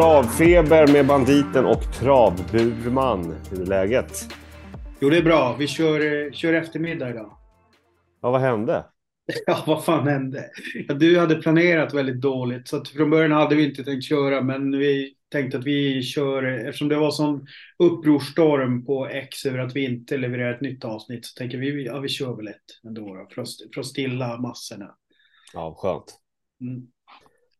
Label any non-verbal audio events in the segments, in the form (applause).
Travfeber med Banditen och Travburman. Hur är läget? Jo, det är bra. Vi kör, kör eftermiddag idag. Ja, vad hände? (laughs) Ja, vad fan hände? Ja, du hade planerat väldigt dåligt, så från början hade vi inte tänkt köra, men vi tänkte att vi kör, eftersom det var sån upprorstorm på X över att vi inte levererar ett nytt avsnitt, så tänker vi, ja, vi kör väl ett ändå då, för, att, för att stilla massorna. Ja, skönt. Mm.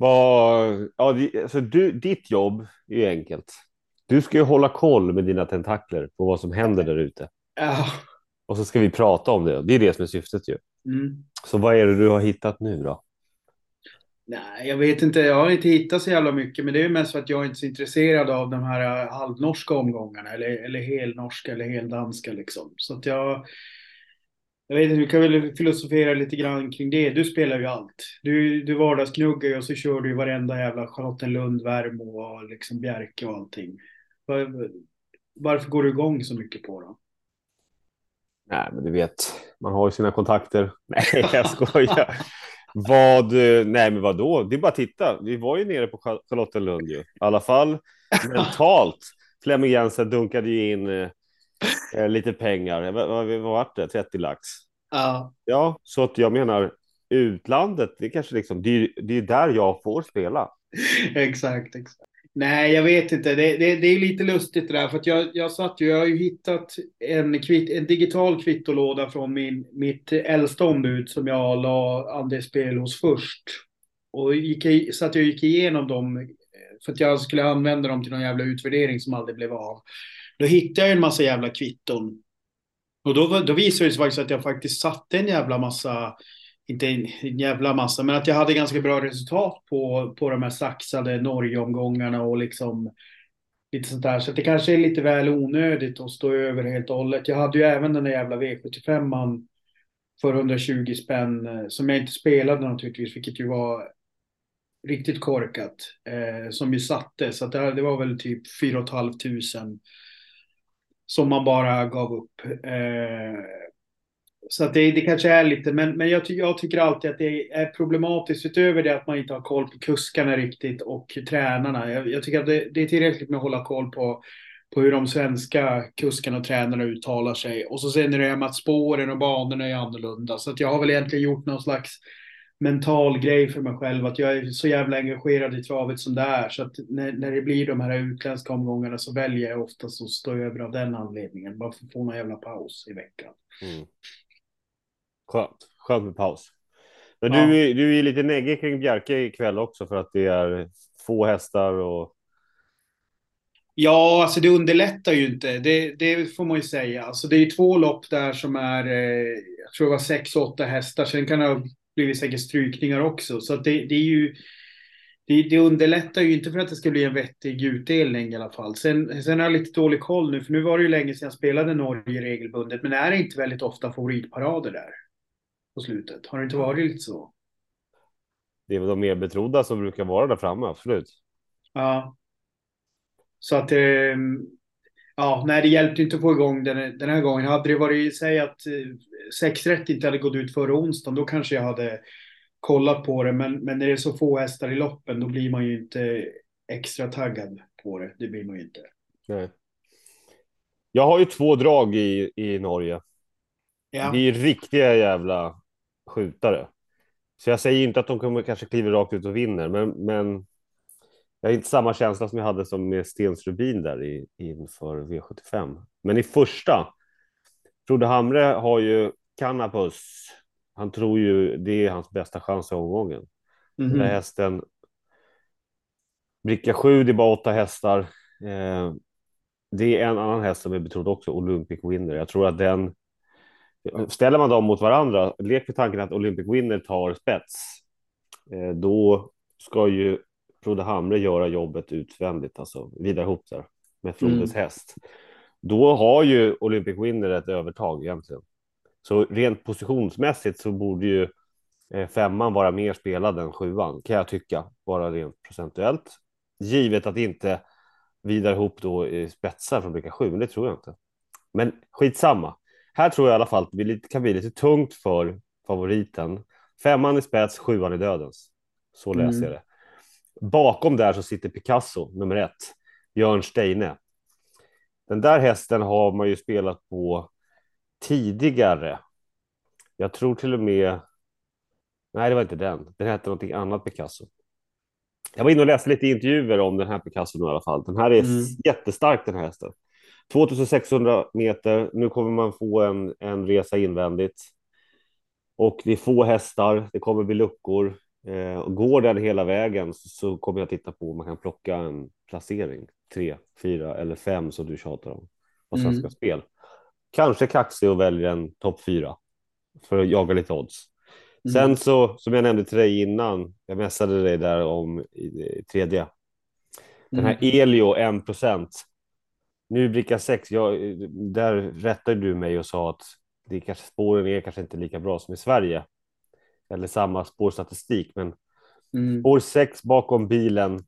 Vad, ja, alltså du, ditt jobb är ju enkelt. Du ska ju hålla koll med dina tentakler på vad som händer där ute. Ja. Och så ska vi prata om det. Det är det som är syftet ju. Mm. Så vad är det du har hittat nu då? Nej, jag vet inte. Jag har inte hittat så jävla mycket, men det är mest för att jag inte är så intresserad av de här halvnorska omgångarna eller, eller helnorska eller heldanska liksom. Så att jag, jag vet inte, vi kan väl filosofera lite grann kring det. Du spelar ju allt. Du, du vardagsknuggar ju och så kör du ju varenda jävla Charlottenlund, Värmo och liksom Bjerke och allting. Var, varför går du igång så mycket på dem? Nej, men du vet, man har ju sina kontakter. (laughs) Nej, (laughs) jag skojar. vad, nej, men vad då? Det är bara att titta. Vi var ju nere på Charlottenlund ju. I alla fall (laughs) mentalt. Flemming Jensen dunkade ju in eh, lite pengar. Vad, vad, var det? 30 lax? Ja. Ja, så att jag menar utlandet, det kanske liksom, det, det är där jag får spela. (laughs) exakt, exakt. Nej, jag vet inte. Det, det, det, är lite lustigt det där. För att jag, jag satt ju, jag har ju hittat en, kvitt, en digital kvittolåda från min, mitt äldsta ombud som jag la andelsspel hos först. Och gick, så att jag gick igenom dem för att jag skulle använda dem till någon jävla utvärdering som aldrig blev av. Då hittade jag en massa jävla kvitton. Och då, då visade det sig faktiskt att jag faktiskt satte en jävla massa inte en jävla massa, men att jag hade ganska bra resultat på, på de här saxade Norgeomgångarna och liksom lite sånt där. Så det kanske är lite väl onödigt att stå över helt och hållet. Jag hade ju även den där jävla V75 för 120 spänn eh, som jag inte spelade naturligtvis, vilket ju var riktigt korkat eh, som ju satte. Så att det, det var väl typ 4 500 som man bara gav upp. Eh, så att det, det kanske är lite, men, men jag, jag, tycker alltid att det är problematiskt utöver det att man inte har koll på kuskarna riktigt och tränarna. Jag, jag tycker att det, det, är tillräckligt med att hålla koll på, på hur de svenska kuskarna och tränarna uttalar sig. Och så sen är det här med att spåren och banorna är annorlunda. Så att jag har väl egentligen gjort någon slags mental grej för mig själv att jag är så jävla engagerad i travet som det är. Så att när, när det blir de här utländska omgångarna så väljer jag oftast att stå över av den anledningen. Bara för att få någon jävla paus i veckan. Mm. Skönt. Skönt med paus. Men ja. du, du är lite neggig kring Bjerke ikväll också för att det är få hästar och. Ja, alltså det underlättar ju inte. Det, det får man ju säga. Alltså det är två lopp där som är, eh, jag tror det var sex, åtta hästar. Sen kan det ha blivit säkert strykningar också. Så det, det är ju, det, det, underlättar ju inte för att det ska bli en vettig utdelning i alla fall. Sen, sen har jag lite dålig koll nu, för nu var det ju länge sedan jag spelade Norge regelbundet. Men är det inte väldigt ofta favoritparader där? på slutet. Har det inte varit lite så? Det är väl de mer betrodda som brukar vara där framme, absolut. Ja. Så att eh, ja, nej, det hjälpte inte att få igång den, den här gången. Hade det varit, säg att eh, sex rätt inte hade gått ut förra onsdagen, då kanske jag hade kollat på det. Men, men när det är så få hästar i loppen, då blir man ju inte extra taggad på det. Det blir man ju inte. Nej. Jag har ju två drag i, i Norge. Ja. Det är riktiga jävla skjutare. Så jag säger inte att de kommer kanske kliva rakt ut och vinner, men, men jag har inte samma känsla som jag hade som med Stens Rubin där i, inför V75. Men i första, Frode Hamre har ju Cannabus. Han tror ju det är hans bästa chans i omgången. Mm -hmm. Den hästen. Bricka 7, det är bara åtta hästar. Eh, det är en annan häst som är betrodd också, Olympic Winner. Jag tror att den Ställer man dem mot varandra, lek med tanken att Olympic Winner tar spets, eh, då ska ju Frode Hamre göra jobbet utvändigt, alltså vidare ihop där med Frodes mm. häst. Då har ju Olympic Winner ett övertag egentligen. Så rent positionsmässigt så borde ju eh, femman vara mer spelad än sjuan, kan jag tycka, bara rent procentuellt. Givet att inte vidare ihop då i spetsar från bricka sju, men det tror jag inte. Men skitsamma. Här tror jag i alla fall att det kan bli lite tungt för favoriten. Femman i spets, sjuan i dödens. Så läser mm. jag det. Bakom där så sitter Picasso, nummer ett, Björn Steine. Den där hästen har man ju spelat på tidigare. Jag tror till och med. Nej, det var inte den. Den hette någonting annat Picasso. Jag var inne och läste lite intervjuer om den här Picasso i alla fall. Den här är mm. jättestark den här hästen. 2600 meter. Nu kommer man få en, en resa invändigt. Och det är få hästar. Det kommer bli luckor. Eh, och går den hela vägen så, så, kommer jag titta på om man kan plocka en placering. Tre, fyra eller fem som du tjatar om på Svenska mm. Spel. Kanske kaxig och väljer en topp fyra för att jaga lite odds. Mm. Sen så, som jag nämnde till dig innan, jag mässade dig där om tredje. Den här mm. Elio 1 procent. Nu bricka 6, jag, där rättade du mig och sa att det kanske, spåren är kanske inte lika bra som i Sverige. Eller samma spårstatistik, men mm. spår 6 bakom bilen.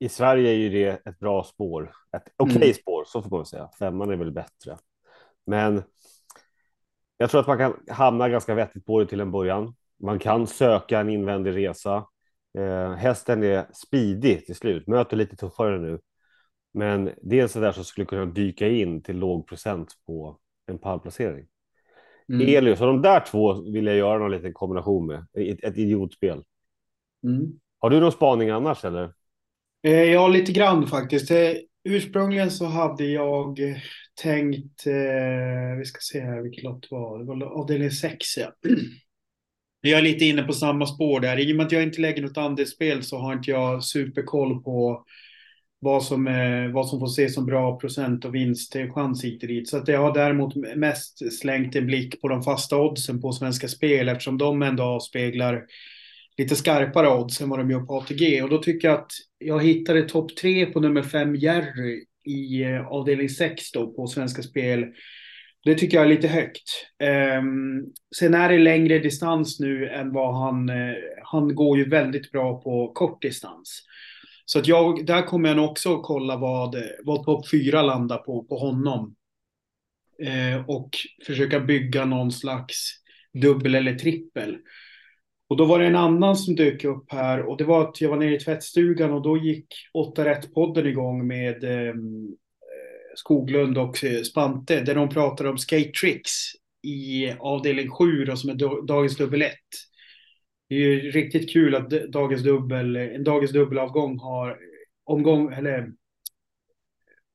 I Sverige är ju det ett bra spår, ett okej okay mm. spår, så får man säga. Femman är väl bättre, men jag tror att man kan hamna ganska vettigt på det till en början. Man kan söka en invändig resa. Eh, hästen är speedig till slut, möter lite tuffare nu. Men det är en sådär som skulle kunna dyka in till låg procent på en pallplacering. Mm. Elius, så de där två vill jag göra någon liten kombination med. Ett, ett idiotspel. Mm. Har du någon spaning annars eller? Eh, ja, lite grann faktiskt. Eh, ursprungligen så hade jag tänkt, eh, vi ska se här vilket lott det var det, var avdelning 6 ja. (clears throat) Jag är lite inne på samma spår där. I och med att jag inte lägger något andelsspel så har inte jag superkoll på vad som, är, vad som får ses som bra procent och vinstchans hit och dit. Så att jag har däremot mest slängt en blick på de fasta oddsen på Svenska Spel eftersom de ändå avspeglar lite skarpare odds än vad de gör på ATG. Och då tycker jag att jag hittade topp tre på nummer fem Jerry i eh, avdelning 6 då på Svenska Spel. Det tycker jag är lite högt. Um, sen är det längre distans nu än vad han... Uh, han går ju väldigt bra på kort distans. Så att jag, där kommer jag nog också att kolla vad, vad topp 4 landar på, på honom. Uh, och försöka bygga någon slags dubbel eller trippel. Och då var det en annan som dök upp här och det var att jag var nere i tvättstugan och då gick 8 rätt-podden igång med ehm, eh, Skoglund och eh, Spante där de pratade om skate tricks i avdelning 7 då, som är dagens dubbel 1. Det är ju riktigt kul att dagens dubbel, eh, en dagens dubbelavgång har eh, omgång, eller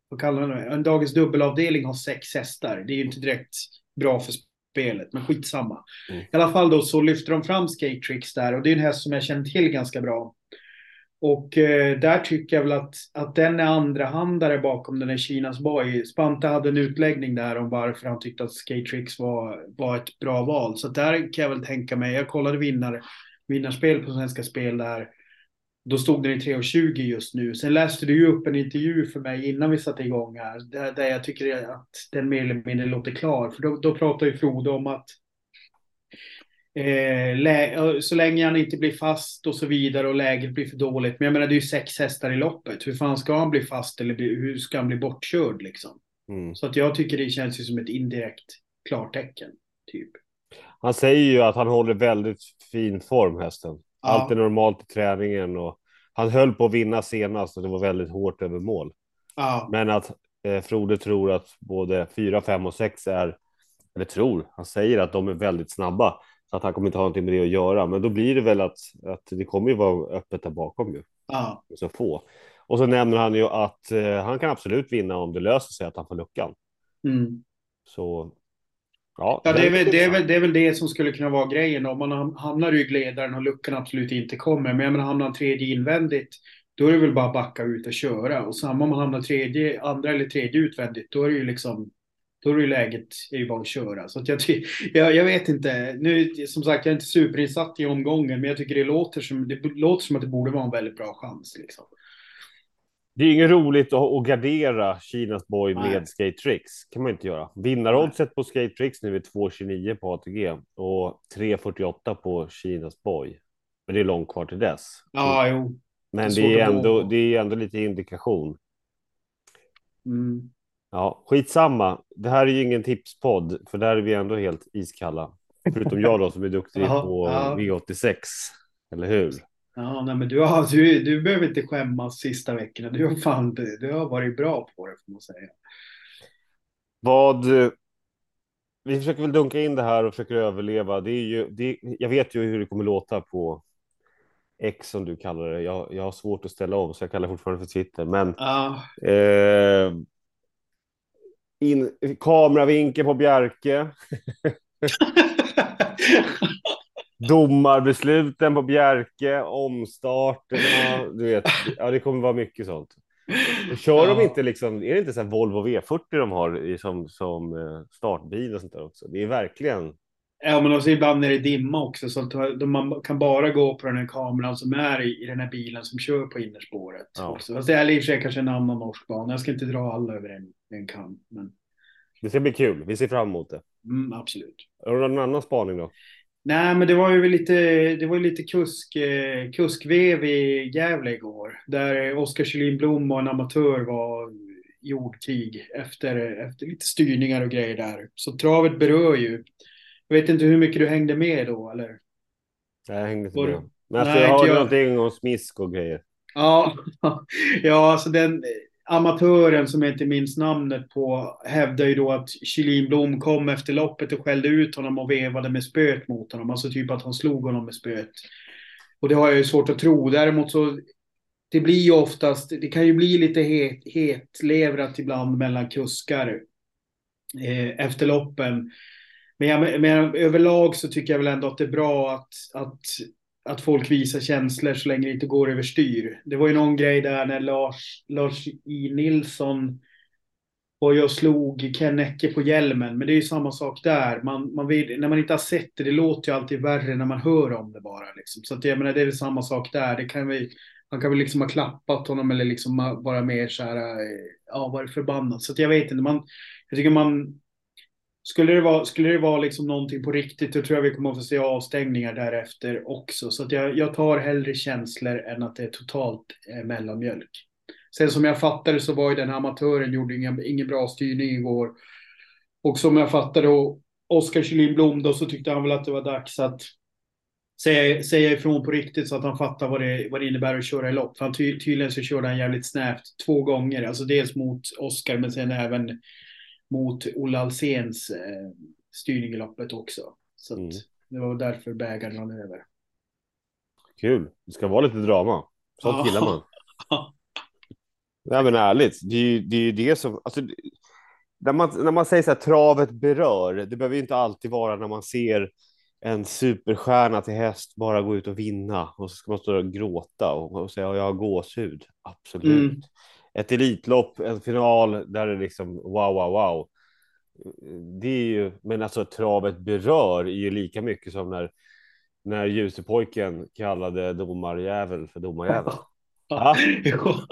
vad kallar man det? En dagens dubbelavdelning har sex hästar. Det är ju inte direkt bra för spelet, men skitsamma. Mm. I alla fall då så lyfter de fram Skate Tricks där och det är en häst som jag känner till ganska bra. Och eh, där tycker jag väl att, att den är andrahandare bakom den här Kinas Boy. Spante hade en utläggning där om varför han tyckte att Skate Tricks var, var ett bra val. Så där kan jag väl tänka mig. Jag kollade vinnar, vinnarspel på Svenska Spel där. Då stod den i 3,20 just nu. Sen läste du ju upp en intervju för mig innan vi satte igång här. Där, där jag tycker att den mer eller mindre låter klar. För då, då pratar ju Frode om att eh, så länge han inte blir fast och så vidare och läget blir för dåligt. Men jag menar det är ju sex hästar i loppet. Hur fan ska han bli fast eller bli, hur ska han bli bortkörd liksom? Mm. Så att jag tycker det känns ju som ett indirekt klartecken. Typ. Han säger ju att han håller väldigt fin form hästen. Allt är normalt i träningen och han höll på att vinna senast och det var väldigt hårt över mål. Ja. Men att eh, Frode tror att både 4, 5 och 6 är, eller tror, han säger att de är väldigt snabba så att han kommer inte ha någonting med det att göra. Men då blir det väl att, att det kommer ju vara öppet där bakom ju. Ja. Så få. Och så nämner han ju att eh, han kan absolut vinna om det löser sig att han får luckan. Mm. Så Ja, ja det, är väl, det, är väl, det är väl det som skulle kunna vara grejen. Om man hamnar ryggledaren och luckan absolut inte kommer. Men jag menar, hamnar tredje invändigt, då är det väl bara att backa ut och köra. Och samma om man hamnar tredje, andra eller tredje utvändigt, då är det ju liksom då är det läget är ju bara att köra. Så att jag, jag, jag vet inte. Nu, som sagt, jag är inte superinsatt i omgången, men jag tycker det låter som, det låter som att det borde vara en väldigt bra chans. Liksom. Det är inget roligt att, att gardera Kinas boy Nej. med skate tricks. kan man inte göra. Vinnaroddset på skate tricks nu är 2,29 på ATG och 3,48 på Kinas boy. Men det är långt kvar till dess. Ja, jo. Men det är, det är ändå, det är ändå lite indikation. Mm. Ja, skitsamma. Det här är ju ingen tipspodd, för där är vi ändå helt iskalla. Förutom jag då som är duktig (laughs) på V86. Eller hur? Ja, nej, men du, har, du, du behöver inte skämmas sista veckorna. Du har, fan, du har varit bra på det får man säga. Vad... Vi försöker väl dunka in det här och försöker överleva. Det är ju, det, jag vet ju hur det kommer låta på X som du kallar det. Jag, jag har svårt att ställa om så jag kallar det fortfarande för Twitter. Men Ja, eh, in, kameravinkel på Bjerke. (laughs) (laughs) Domarbesluten på Bjerke, omstarterna, du vet, ja det kommer vara mycket sånt. Kör de Ja. inte liksom, är det inte så Volvo V40 de har i, som, som eh, startbil och sånt där också? Det är verkligen, Ja, men också ibland är det dimma också så de- man kan bara gå på den här kameran som är i, i den här bilen som kör på innerspåret. Ja. Också. Fast det är i och för sig kanske en annan norsk bana. Jag ska inte dra alla över en, en kam. Men det ska bli kul, vi ser fram emot det. mm, absolut. Har du någon annan spaning då? Nej, men det var ju lite, det var lite kusk, eh, kuskvev i Gävle igår. Där Oskar Kjellin Blom och en amatör var i ordkrig efter, efter lite styrningar och grejer där. Så travet berör ju. Jag vet inte hur mycket du hängde med då, eller? Nej, jag hängde inte med. Men alltså, Nej, jag hörde jag. någonting om smisk och grejer. Ja, (laughs) ja alltså den amatören som jag inte minns namnet på hävdar ju då att Kjellin Blom kom efter loppet och skällde ut honom och vevade med spöet mot honom. Alltså typ att han slog honom med spöet. Och det har jag ju svårt att tro. Däremot så det blir ju oftast, det kan ju bli lite het, hetlevrat ibland mellan kuskar eh, efter loppen. Men, jag, men överlag så tycker jag väl ändå att det är bra att, att, att folk visar känslor så länge det inte går överstyr. Det var ju någon grej där när Lars, Lars I. Nilsson och jag slog Ken Ecke på hjälmen. Men det är ju samma sak där. Man, man vill, när man inte har sett det, det låter ju alltid värre när man hör om det bara. Liksom. Så att jag menar, det är väl samma sak där. Det kan vi, han kan väl liksom ha klappat honom eller liksom vara mer så här, eh, ja, varit förbannad. Så att jag vet inte, man, jag tycker man, skulle det vara, skulle det vara liksom någonting på riktigt, då tror jag vi kommer att få se avstängningar därefter också. Så att jag, jag tar hellre känslor än att det är totalt eh, mellanmjölk. Sen som jag fattade så var ju den här amatören gjorde ingen, ingen bra styrning igår. Och som jag fattade och Oskar Kylin Blom då så tyckte han väl att det var dags att säga, säga ifrån på riktigt så att han fattar vad det, vad det innebär att köra i lopp. För han ty, tydligen så körde han jävligt snävt två gånger. Alltså dels mot Oskar men sen även mot Olle Alséns eh, styrning i loppet också. Så Mm. det var därför bägaren rann över. Kul, det ska vara lite drama. Sånt gillar man. (laughs) Nej men ärligt, det är ju det, är det som... Alltså, när, man, när man säger så här, travet berör, det behöver ju inte alltid vara när man ser en superstjärna till häst bara gå ut och vinna och så ska man stå och gråta och, och säga "Ja, jag har gåshud. Absolut. Mm. Ett elitlopp, en final där det liksom wow, wow, wow. Det är ju, men alltså travet berör är ju lika mycket som när, när Ljusepojken kallade domarjävel för domarjävel. Ja. (laughs)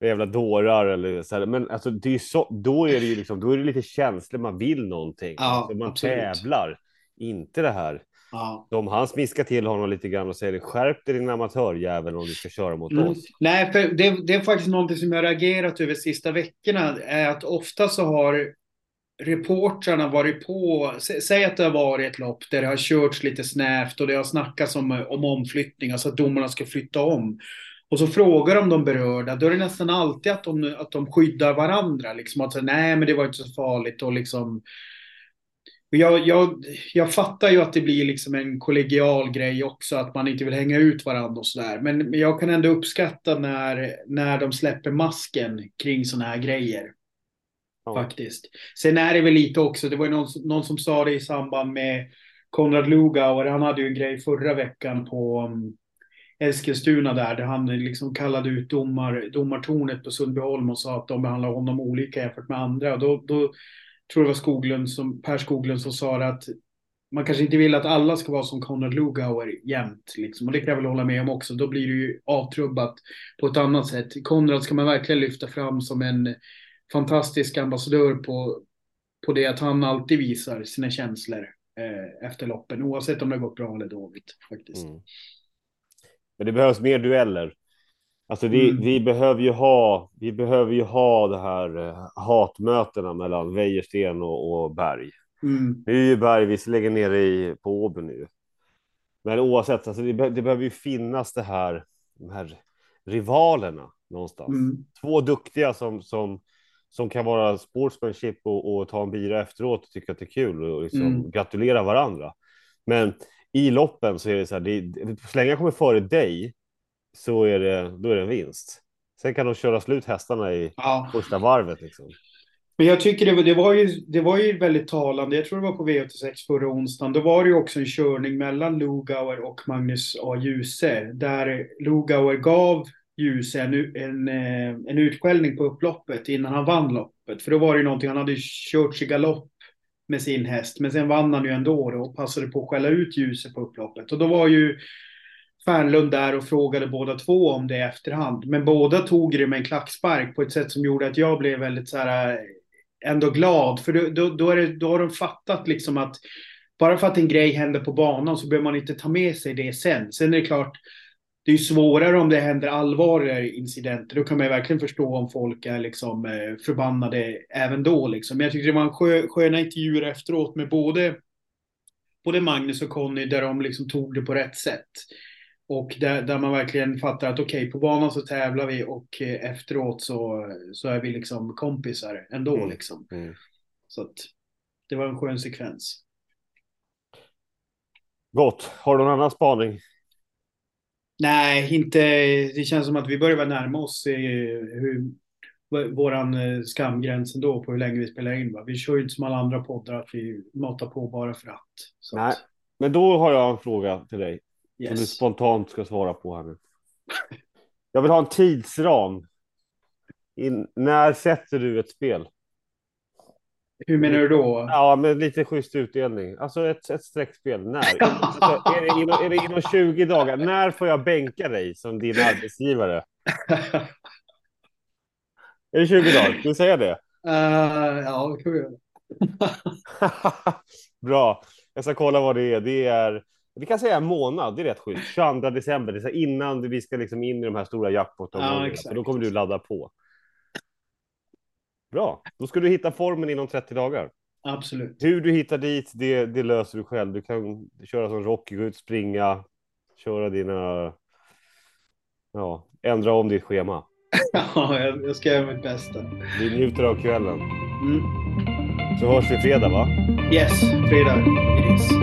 jävla dårar eller så här. Men alltså, det är så, då är det ju liksom, då är det lite känslor, man vill någonting. Ja, alltså, man absolut. tävlar, inte det här. Ja. Om han smiskar till honom lite grann och säger skärp dig din amatörjävel om du ska köra mot Mm. oss. Nej, för det, det är faktiskt någonting som jag reagerat över sista veckorna. Är att ofta så har reportrarna varit på, sä- säg att det har varit ett lopp där det har körts lite snävt och det har snackats om, om omflyttning, alltså att domarna ska flytta om. Och så frågar de de berörda, då är det nästan alltid att de, att de skyddar varandra. Liksom att säga, nej men det var inte så farligt och liksom jag, jag, jag fattar ju att det blir liksom en kollegial grej också, att man inte vill hänga ut varandra och sådär. Men jag kan ändå uppskatta när, när de släpper masken kring sådana här grejer. Ja. Faktiskt. Sen är det väl lite också, det var ju någon, som- någon som sa det i samband med Konrad Lugauer, han hade ju en grej förra veckan på um, Eskilstuna där, där han liksom kallade ut domar, domartornet på Sundbyholm och sa att de behandlar honom olika jämfört med andra. Och då, då tror det var Skoglund som, Per Skoglund som sa det att man kanske inte vill att alla ska vara som Konrad Lugauer jämt. Liksom. Och det kan jag väl hålla med om också. Då blir det ju avtrubbat på ett annat sätt. Konrad ska man verkligen lyfta fram som en fantastisk ambassadör på, på det att han alltid visar sina känslor eh, efter loppen. Oavsett om det har gått bra eller dåligt faktiskt. Mm. Men det behövs mer dueller. Alltså vi, Mm. vi behöver ju ha, vi behöver ju ha det här eh, hatmötena mellan Wäjersten och, och Berg. Mm. Nu är ju Berg visserligen nere i, på Åby nu. Men oavsett, alltså det, det behöver ju finnas det här, de här rivalerna någonstans. Mm. Två duktiga som, som, som kan vara sportsmanship och, och ta en bira efteråt och tycka att det är kul och liksom mm. gratulera varandra. Men i loppen så är det så här, det, jag kommer före dig så är det, då är det en vinst. Sen kan de köra slut hästarna i ja. första varvet. Liksom. Men jag tycker det var, det, var ju, det var ju väldigt talande. Jag tror det var på V86 förra onsdagen. Då var det ju också en körning mellan Lugauer och Magnus A. Djuse. Där Lugauer gav Djuse en, en, eh, en utskällning på upploppet innan han vann loppet. För då var det ju någonting, han hade kört i galopp med sin häst. Men sen vann han ju ändå och passade på att skälla ut Djuse på upploppet. Och då var ju Fernlund där och frågade båda två om det i efterhand. Men båda tog det med en klackspark på ett sätt som gjorde att jag blev väldigt så här eh, ändå glad. För då, då, då, är det, då har de fattat liksom att bara för att en grej händer på banan så behöver man inte ta med sig det sen. Sen är det klart, det är svårare om det händer allvarligare incidenter. Då kan man verkligen förstå om folk är liksom eh, förbannade även då. Liksom. Men jag tyckte det var en skö, sköna intervjuer efteråt med både, både Magnus och Conny där de liksom tog det på rätt sätt. Och där, där man verkligen fattar att okej, okay, på banan så tävlar vi och eh, efteråt så, så är vi liksom kompisar ändå mm. liksom. Mm. Så att det var en skön sekvens. Gott. Har du någon annan spaning? Nej, inte. Det känns som att vi börjar närma oss hur, våran eh, skamgräns ändå på hur länge vi spelar in. Va? Vi kör ju inte som alla andra poddar att vi matar på bara för att. Nej, att... men då har jag en fråga till dig. Yes. Som du spontant ska svara på här nu. Jag vill ha en tidsram. In, när sätter du ett spel? Hur menar du då? Ja, med lite schysst utdelning. Alltså ett, ett streckspel. När? (laughs) alltså, är, det inom, är det inom 20 dagar? När får jag bänka dig som din (laughs) arbetsgivare? är det 20 dagar? Ska vi säga det? Uh, ja, det kan vi göra. (laughs) Bra. Jag ska kolla vad det är. Det är vi kan säga en månad, det är rätt schysst. 22 december, det är innan vi ska liksom in i de här stora jackpot-områdena. Ja, då kommer du ladda på. Bra, då ska du hitta formen inom 30 dagar. Absolut. Hur du hittar dit, det, det löser du själv. Du kan köra som Rocky, gå ut, springa, köra dina... Ja, ändra om ditt schema. (laughs) ja, jag ska göra mitt bästa. Vi njuter av kvällen. Mm. Så hörs vi fredag, va? Yes, fredag it is.